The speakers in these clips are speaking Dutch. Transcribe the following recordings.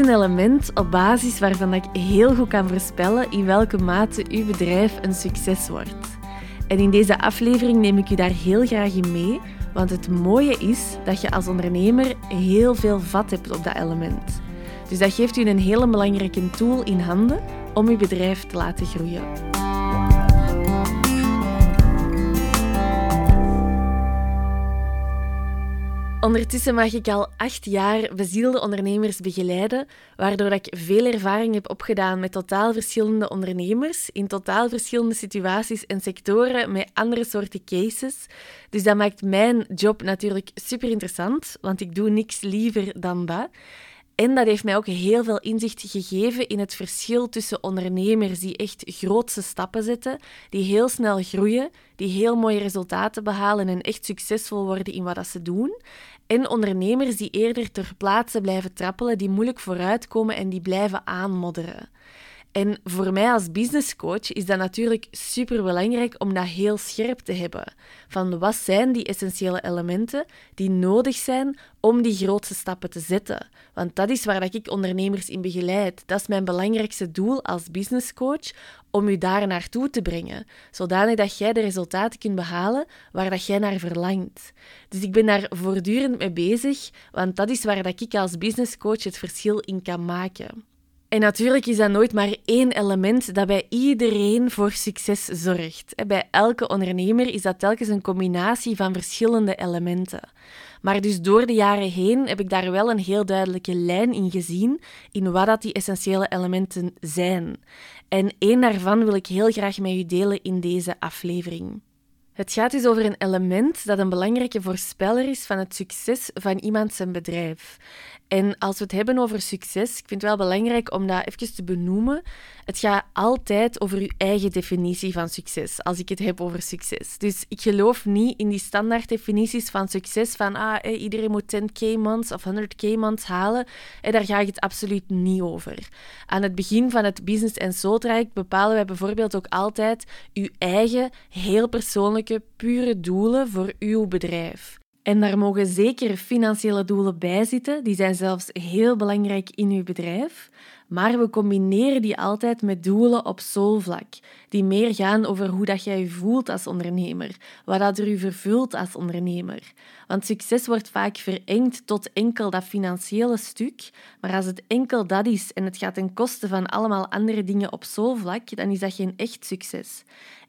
een element op basis waarvan ik heel goed kan voorspellen in welke mate uw bedrijf een succes wordt. En in deze aflevering neem ik u daar heel graag in mee, want het mooie is dat je als ondernemer heel veel vat hebt op dat element. Dus dat geeft u een hele belangrijke tool in handen om uw bedrijf te laten groeien. Ondertussen mag ik al acht jaar bezielde ondernemers begeleiden, waardoor ik veel ervaring heb opgedaan met totaal verschillende ondernemers in totaal verschillende situaties en sectoren met andere soorten cases. Dus dat maakt mijn job natuurlijk super interessant, want ik doe niks liever dan dat. En dat heeft mij ook heel veel inzicht gegeven in het verschil tussen ondernemers die echt grootse stappen zetten, die heel snel groeien, die heel mooie resultaten behalen en echt succesvol worden in wat ze doen, en ondernemers die eerder ter plaatse blijven trappelen, die moeilijk vooruitkomen en die blijven aanmodderen. En voor mij als businesscoach is dat natuurlijk super belangrijk om dat heel scherp te hebben. Van wat zijn die essentiële elementen die nodig zijn om die grootste stappen te zetten? Want dat is waar ik ondernemers in begeleid. Dat is mijn belangrijkste doel als businesscoach, om u daar naartoe te brengen, zodanig dat jij de resultaten kunt behalen waar dat jij naar verlangt. Dus ik ben daar voortdurend mee bezig, want dat is waar dat ik als businesscoach het verschil in kan maken. En natuurlijk is dat nooit maar één element dat bij iedereen voor succes zorgt. Bij elke ondernemer is dat telkens een combinatie van verschillende elementen. Maar dus door de jaren heen heb ik daar wel een heel duidelijke lijn in gezien in wat dat die essentiële elementen zijn. En één daarvan wil ik heel graag met u delen in deze aflevering. Het gaat dus over een element dat een belangrijke voorspeller is van het succes van iemand zijn bedrijf. En als we het hebben over succes, ik vind het wel belangrijk om dat even te benoemen. Het gaat altijd over uw eigen definitie van succes, als ik het heb over succes. Dus ik geloof niet in die standaard definities van succes, van ah, iedereen moet 10k months of 100k months halen. En daar ga ik het absoluut niet over. Aan het begin van het Business en Soul traject bepalen wij bijvoorbeeld ook altijd uw eigen, heel persoonlijke, pure doelen voor uw bedrijf. En daar mogen zeker financiële doelen bij zitten. Die zijn zelfs heel belangrijk in uw bedrijf. Maar we combineren die altijd met doelen op soulvlak, die meer gaan over hoe dat jij je voelt als ondernemer, wat dat er u vervult als ondernemer. Want succes wordt vaak verengd tot enkel dat financiële stuk, maar als het enkel dat is en het gaat ten koste van allemaal andere dingen op soulvlak, dan is dat geen echt succes.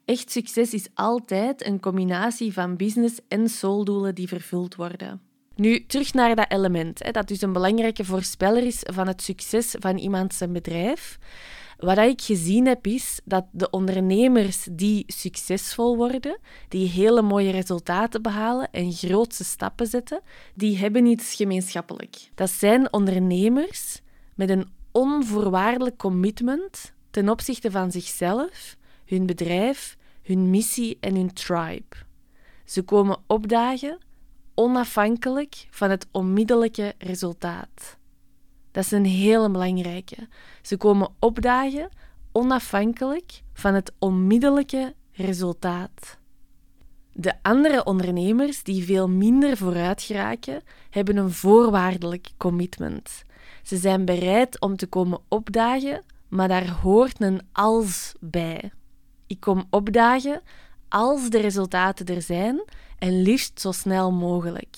Echt succes is altijd een combinatie van business en souldoelen die vervuld worden. Nu, terug naar dat element, hè, dat dus een belangrijke voorspeller is van het succes van iemand zijn bedrijf. Wat ik gezien heb, is dat de ondernemers die succesvol worden, die hele mooie resultaten behalen en grootse stappen zetten, die hebben iets gemeenschappelijk. Dat zijn ondernemers met een onvoorwaardelijk commitment ten opzichte van zichzelf, hun bedrijf, hun missie en hun tribe. Ze komen opdagen onafhankelijk van het onmiddellijke resultaat. Dat is een hele belangrijke. Ze komen opdagen onafhankelijk van het onmiddellijke resultaat. De andere ondernemers die veel minder vooruit geraken, hebben een voorwaardelijk commitment. Ze zijn bereid om te komen opdagen, maar daar hoort een als bij. Ik kom opdagen als de resultaten er zijn en liefst zo snel mogelijk.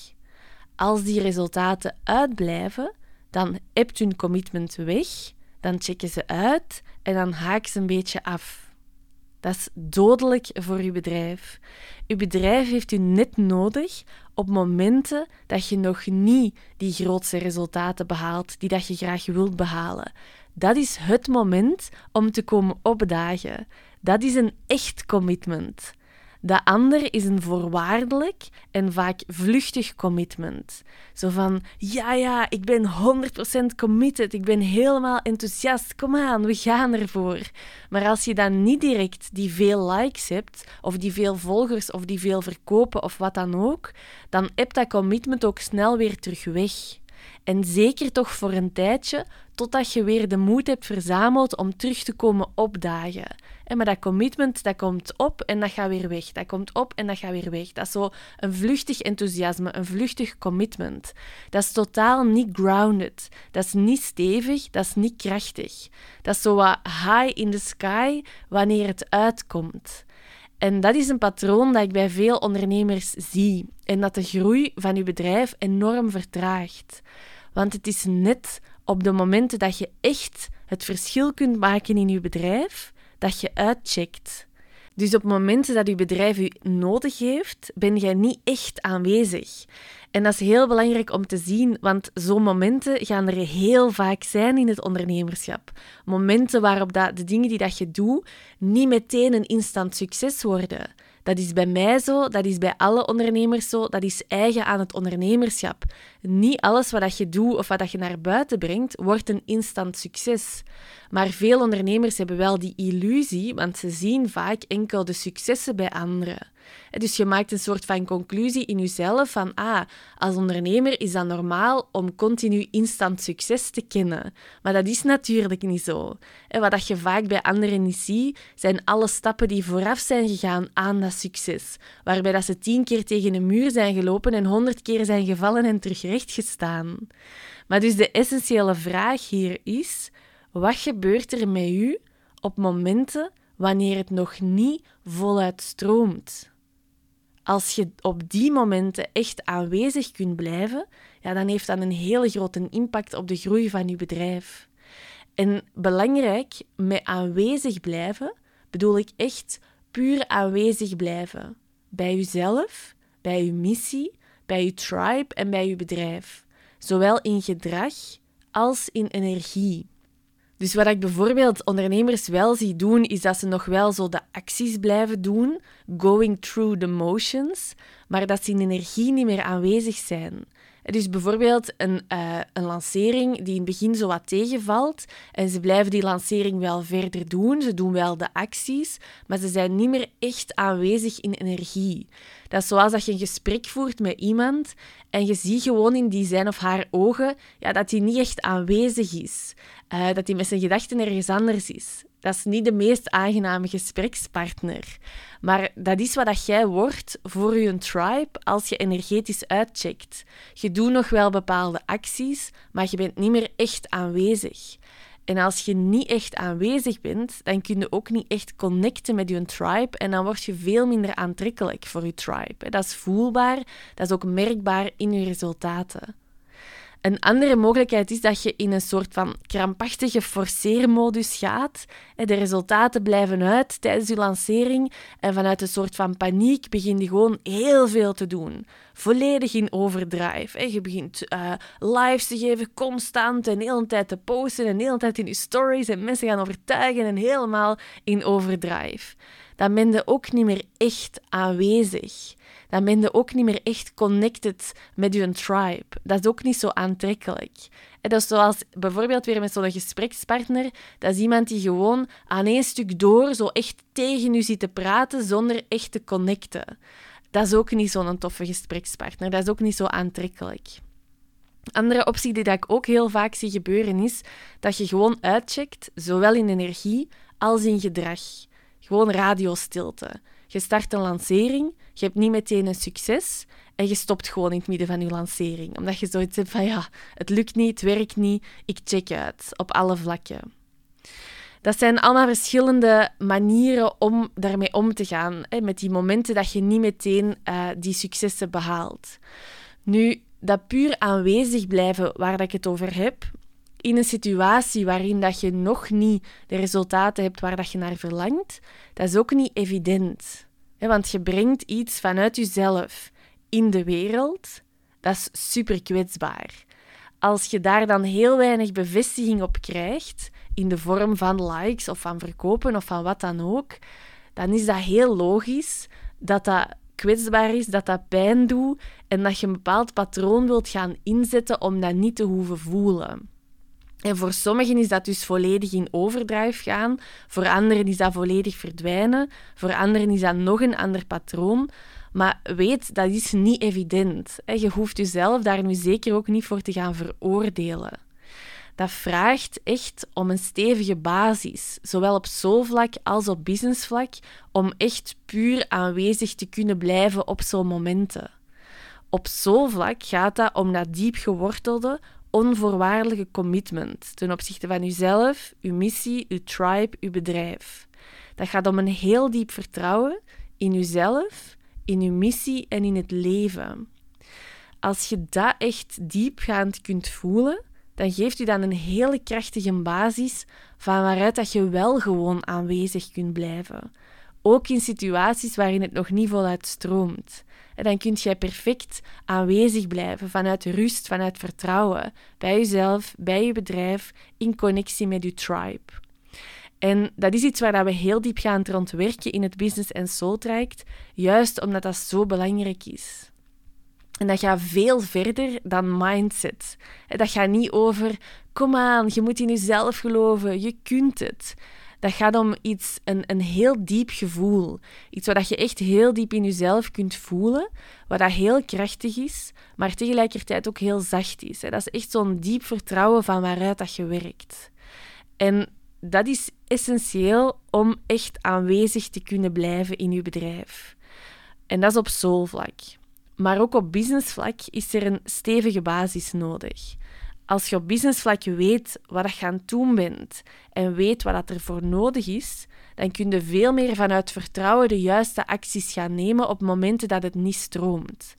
Als die resultaten uitblijven, dan hebt hun commitment weg, dan checken ze uit en dan haak ze een beetje af. Dat is dodelijk voor uw bedrijf. Uw bedrijf heeft u net nodig op momenten dat je nog niet die grootste resultaten behaalt die dat je graag wilt behalen. Dat is het moment om te komen opdagen. Dat is een echt commitment. De ander is een voorwaardelijk en vaak vluchtig commitment. Zo van, ja, ja, ik ben 100% committed, ik ben helemaal enthousiast, kom aan, we gaan ervoor. Maar als je dan niet direct die veel likes hebt, of die veel volgers, of die veel verkopen, of wat dan ook, dan heb dat commitment ook snel weer terug weg. En zeker toch voor een tijdje, totdat je weer de moed hebt verzameld om terug te komen opdagen. En maar dat commitment, dat komt op en dat gaat weer weg. Dat komt op en dat gaat weer weg. Dat is zo een vluchtig enthousiasme, een vluchtig commitment. Dat is totaal niet grounded. Dat is niet stevig, dat is niet krachtig. Dat is zo wat high in the sky wanneer het uitkomt. En dat is een patroon dat ik bij veel ondernemers zie en dat de groei van je bedrijf enorm vertraagt. Want het is net op de momenten dat je echt het verschil kunt maken in je bedrijf, dat je uitcheckt. Dus op momenten dat je bedrijf je nodig heeft, ben jij niet echt aanwezig. En dat is heel belangrijk om te zien, want zo'n momenten gaan er heel vaak zijn in het ondernemerschap. Momenten waarop dat de dingen die dat je doet niet meteen een instant succes worden. Dat is bij mij zo, dat is bij alle ondernemers zo, dat is eigen aan het ondernemerschap. Niet alles wat je doet of wat je naar buiten brengt, wordt een instant succes. Maar veel ondernemers hebben wel die illusie, want ze zien vaak enkel de successen bij anderen. Dus je maakt een soort van conclusie in jezelf van, ah, als ondernemer is dat normaal om continu instant succes te kennen. Maar dat is natuurlijk niet zo. En wat je vaak bij anderen niet ziet, zijn alle stappen die vooraf zijn gegaan aan dat succes. Waarbij dat ze tien keer tegen een muur zijn gelopen en honderd keer zijn gevallen en terug recht gestaan. Maar dus de essentiële vraag hier is, wat gebeurt er met u op momenten wanneer het nog niet voluit stroomt? Als je op die momenten echt aanwezig kunt blijven, ja, dan heeft dat een hele grote impact op de groei van je bedrijf. En belangrijk, met aanwezig blijven, bedoel ik echt puur aanwezig blijven. Bij jezelf, bij je missie, bij je tribe en bij je bedrijf. Zowel in gedrag als in energie. Dus wat ik bijvoorbeeld ondernemers wel zie doen, is dat ze nog wel zo de acties blijven doen, going through the motions, maar dat ze in energie niet meer aanwezig zijn. Dus bijvoorbeeld een, uh, een lancering die in het begin zo wat tegenvalt en ze blijven die lancering wel verder doen, ze doen wel de acties, maar ze zijn niet meer echt aanwezig in energie. Dat is zoals dat je een gesprek voert met iemand en je ziet gewoon in die zijn of haar ogen ja, dat hij niet echt aanwezig is. Uh, dat hij met zijn gedachten ergens anders is. Dat is niet de meest aangename gesprekspartner. Maar dat is wat dat jij wordt voor je tribe als je energetisch uitcheckt. Je doet nog wel bepaalde acties, maar je bent niet meer echt aanwezig. En als je niet echt aanwezig bent, dan kun je ook niet echt connecten met je tribe en dan word je veel minder aantrekkelijk voor je tribe. Dat is voelbaar, dat is ook merkbaar in je resultaten. Een andere mogelijkheid is dat je in een soort van krampachtige forceermodus gaat. De resultaten blijven uit tijdens je lancering en vanuit een soort van paniek begin je gewoon heel veel te doen. Volledig in overdrive. Je begint uh, lives te geven, constant en de hele tijd te posten en de hele tijd in je stories en mensen gaan overtuigen en helemaal in overdrive. Dan ben je ook niet meer echt aanwezig dan ben je ook niet meer echt connected met je tribe. Dat is ook niet zo aantrekkelijk. En dat is zoals bijvoorbeeld weer met zo'n gesprekspartner. Dat is iemand die gewoon aan één stuk door zo echt tegen u zit te praten zonder echt te connecten. Dat is ook niet zo'n toffe gesprekspartner. Dat is ook niet zo aantrekkelijk. Andere optie die ik ook heel vaak zie gebeuren is dat je gewoon uitcheckt, zowel in energie als in gedrag. Gewoon radiostilte. Je start een lancering, je hebt niet meteen een succes en je stopt gewoon in het midden van je lancering. Omdat je zoiets hebt van ja, het lukt niet, het werkt niet, ik check uit op alle vlakken. Dat zijn allemaal verschillende manieren om daarmee om te gaan. Hè, met die momenten dat je niet meteen uh, die successen behaalt. Nu, dat puur aanwezig blijven waar dat ik het over heb, in een situatie waarin dat je nog niet de resultaten hebt waar dat je naar verlangt, dat is ook niet evident. Want je brengt iets vanuit jezelf in de wereld, dat is super kwetsbaar. Als je daar dan heel weinig bevestiging op krijgt, in de vorm van likes of van verkopen of van wat dan ook, dan is dat heel logisch dat dat kwetsbaar is, dat dat pijn doet en dat je een bepaald patroon wilt gaan inzetten om dat niet te hoeven voelen. En voor sommigen is dat dus volledig in overdrive gaan, voor anderen is dat volledig verdwijnen, voor anderen is dat nog een ander patroon. Maar weet, dat is niet evident. Je hoeft jezelf daar nu zeker ook niet voor te gaan veroordelen. Dat vraagt echt om een stevige basis, zowel op soulvlak als op businessvlak, om echt puur aanwezig te kunnen blijven op zo'n momenten. Op soulvlak gaat dat om dat diep gewortelde, onvoorwaardelijke commitment ten opzichte van uzelf, uw missie, uw tribe, uw bedrijf. Dat gaat om een heel diep vertrouwen in uzelf, in uw missie en in het leven. Als je dat echt diepgaand kunt voelen, dan geeft u dan een hele krachtige basis van waaruit dat je wel gewoon aanwezig kunt blijven. Ook in situaties waarin het nog niet voluit stroomt. En dan kun jij perfect aanwezig blijven vanuit rust, vanuit vertrouwen, bij jezelf, bij je bedrijf, in connectie met je tribe. En dat is iets waar we heel diep gaan rond werken in het Business en Soul Traject, juist omdat dat zo belangrijk is. En dat gaat veel verder dan mindset. Dat gaat niet over, kom aan, je moet in jezelf geloven, je kunt het. Dat gaat om iets, een, een heel diep gevoel. Iets wat je echt heel diep in jezelf kunt voelen, wat dat heel krachtig is, maar tegelijkertijd ook heel zacht is. Dat is echt zo'n diep vertrouwen van waaruit dat je werkt. En dat is essentieel om echt aanwezig te kunnen blijven in je bedrijf. En dat is op soulvlak. Maar ook op businessvlak is er een stevige basis nodig. Als je op businessvlak weet wat je aan het doen bent en weet wat er voor nodig is, dan kun je veel meer vanuit vertrouwen de juiste acties gaan nemen op momenten dat het niet stroomt.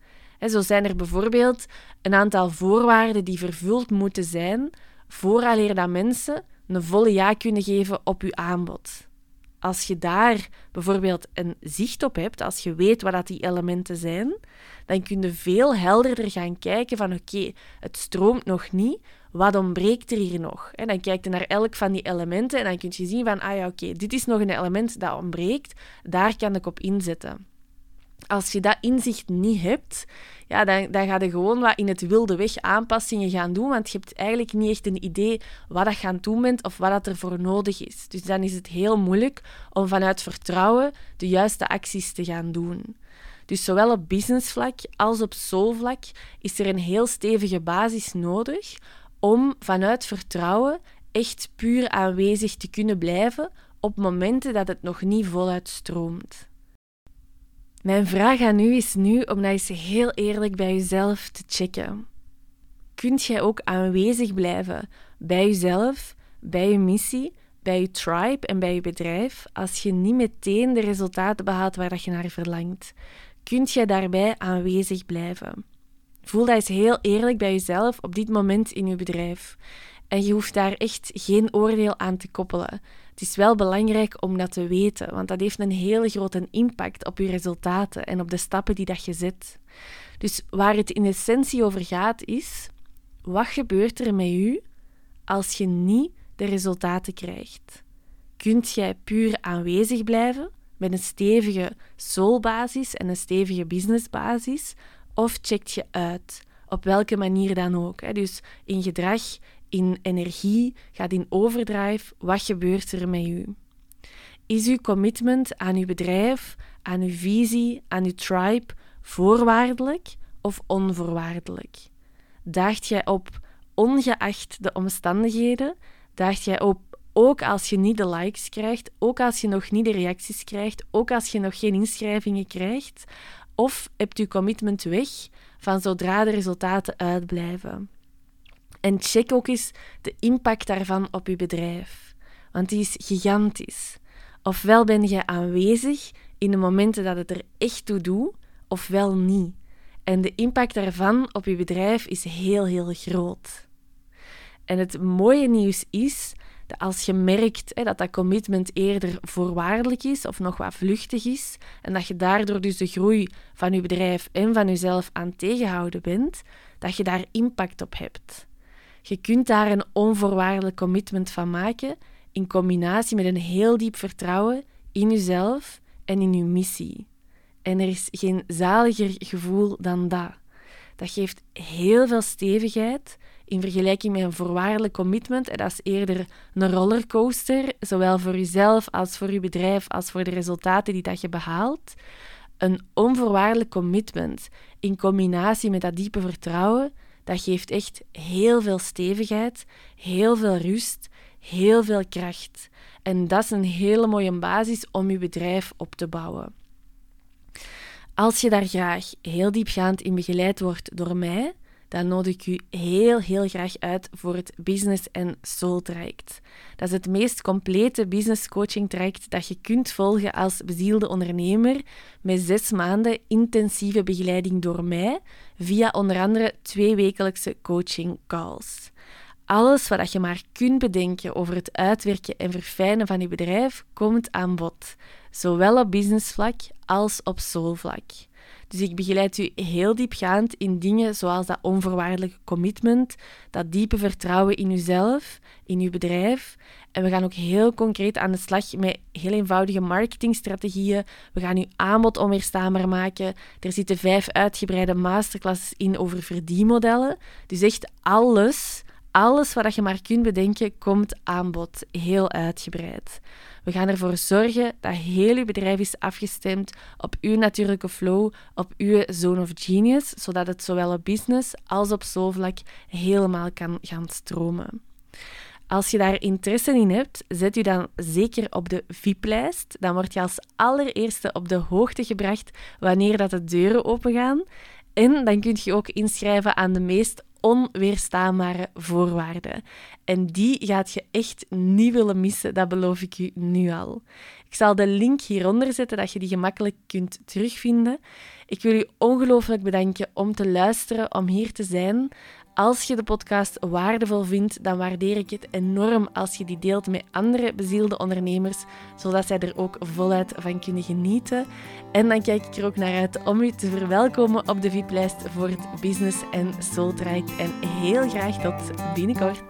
Zo zijn er bijvoorbeeld een aantal voorwaarden die vervuld moeten zijn vooraleer dat mensen een volle ja kunnen geven op je aanbod. Als je daar bijvoorbeeld een zicht op hebt, als je weet wat dat die elementen zijn, dan kun je veel helderder gaan kijken van oké, het stroomt nog niet, wat ontbreekt er hier nog? En dan kijk je naar elk van die elementen en dan kun je zien van ah ja, oké, dit is nog een element dat ontbreekt, daar kan ik op inzetten. Als je dat inzicht niet hebt, ja, dan, dan ga je gewoon wat in het wilde weg aanpassingen gaan doen, want je hebt eigenlijk niet echt een idee wat dat gaan doen bent of wat dat er voor nodig is. Dus dan is het heel moeilijk om vanuit vertrouwen de juiste acties te gaan doen. Dus zowel op businessvlak als op soulvlak is er een heel stevige basis nodig om vanuit vertrouwen echt puur aanwezig te kunnen blijven op momenten dat het nog niet voluit stroomt. Mijn vraag aan u is nu om dat eens heel eerlijk bij jezelf te checken. Kunt jij ook aanwezig blijven bij jezelf, bij je missie, bij je tribe en bij je bedrijf als je niet meteen de resultaten behaalt waar dat je naar verlangt? Kunt jij daarbij aanwezig blijven? Voel dat eens heel eerlijk bij jezelf op dit moment in je bedrijf. En je hoeft daar echt geen oordeel aan te koppelen. Het is wel belangrijk om dat te weten, want dat heeft een hele grote impact op je resultaten en op de stappen die dat je zet. Dus waar het in essentie over gaat is, wat gebeurt er met u als je niet de resultaten krijgt? Kunt jij puur aanwezig blijven met een stevige soulbasis en een stevige businessbasis, of checkt je uit? Op welke manier dan ook. Dus in gedrag, in energie, gaat in overdrive. Wat gebeurt er met u? Is uw commitment aan uw bedrijf, aan uw visie, aan uw tribe voorwaardelijk of onvoorwaardelijk? Daagt jij op ongeacht de omstandigheden? Daagt jij op ook als je niet de likes krijgt, ook als je nog niet de reacties krijgt, ook als je nog geen inschrijvingen krijgt? Of hebt je commitment weg van zodra de resultaten uitblijven? En check ook eens de impact daarvan op je bedrijf, want die is gigantisch. Ofwel ben je aanwezig in de momenten dat het er echt toe doet, ofwel niet. En de impact daarvan op je bedrijf is heel, heel groot. En het mooie nieuws is dat als je merkt hè, dat dat commitment eerder voorwaardelijk is of nog wat vluchtig is, en dat je daardoor dus de groei van je bedrijf en van jezelf aan tegenhouden bent, dat je daar impact op hebt. Je kunt daar een onvoorwaardelijk commitment van maken in combinatie met een heel diep vertrouwen in jezelf en in je missie. En er is geen zaliger gevoel dan dat. Dat geeft heel veel stevigheid in vergelijking met een voorwaardelijk commitment. En dat is eerder een rollercoaster, zowel voor jezelf als voor je bedrijf, als voor de resultaten die dat je behaalt. Een onvoorwaardelijk commitment in combinatie met dat diepe vertrouwen, dat geeft echt heel veel stevigheid, heel veel rust, heel veel kracht. En dat is een hele mooie basis om je bedrijf op te bouwen. Als je daar graag heel diepgaand in begeleid wordt door mij, dan nodig ik u heel, heel graag uit voor het Business en Soul traject. Dat is het meest complete business coaching traject dat je kunt volgen als bezielde ondernemer, met zes maanden intensieve begeleiding door mij, via onder andere twee wekelijkse coaching calls. Alles wat je maar kunt bedenken over het uitwerken en verfijnen van je bedrijf komt aan bod, zowel op businessvlak als op soulvlak. Dus ik begeleid u heel diepgaand in dingen zoals dat onvoorwaardelijke commitment, dat diepe vertrouwen in uzelf, in uw bedrijf. En we gaan ook heel concreet aan de slag met heel eenvoudige marketingstrategieën. We gaan uw aanbod onweerstaanbaar maken. Er zitten vijf uitgebreide masterclasses in over verdienmodellen. Dus echt alles alles wat je maar kunt bedenken, komt aan bod. Heel uitgebreid. We gaan ervoor zorgen dat heel je bedrijf is afgestemd op uw natuurlijke flow, op uw zone of genius, zodat het zowel op business als op soulvlak helemaal kan gaan stromen. Als je daar interesse in hebt, zet u dan zeker op de VIP-lijst. Dan word je als allereerste op de hoogte gebracht wanneer dat de deuren opengaan. En dan kun je ook inschrijven aan de meest onweerstaanbare voorwaarden. En die gaat je echt niet willen missen, dat beloof ik u nu al. Ik zal de link hieronder zetten, dat je die gemakkelijk kunt terugvinden. Ik wil u ongelooflijk bedanken om te luisteren, om hier te zijn. Als je de podcast waardevol vindt, dan waardeer ik het enorm als je die deelt met andere bezielde ondernemers, zodat zij er ook voluit van kunnen genieten. En dan kijk ik er ook naar uit om u te verwelkomen op de VIP-lijst voor het Business en Soul Traject. En heel graag tot binnenkort.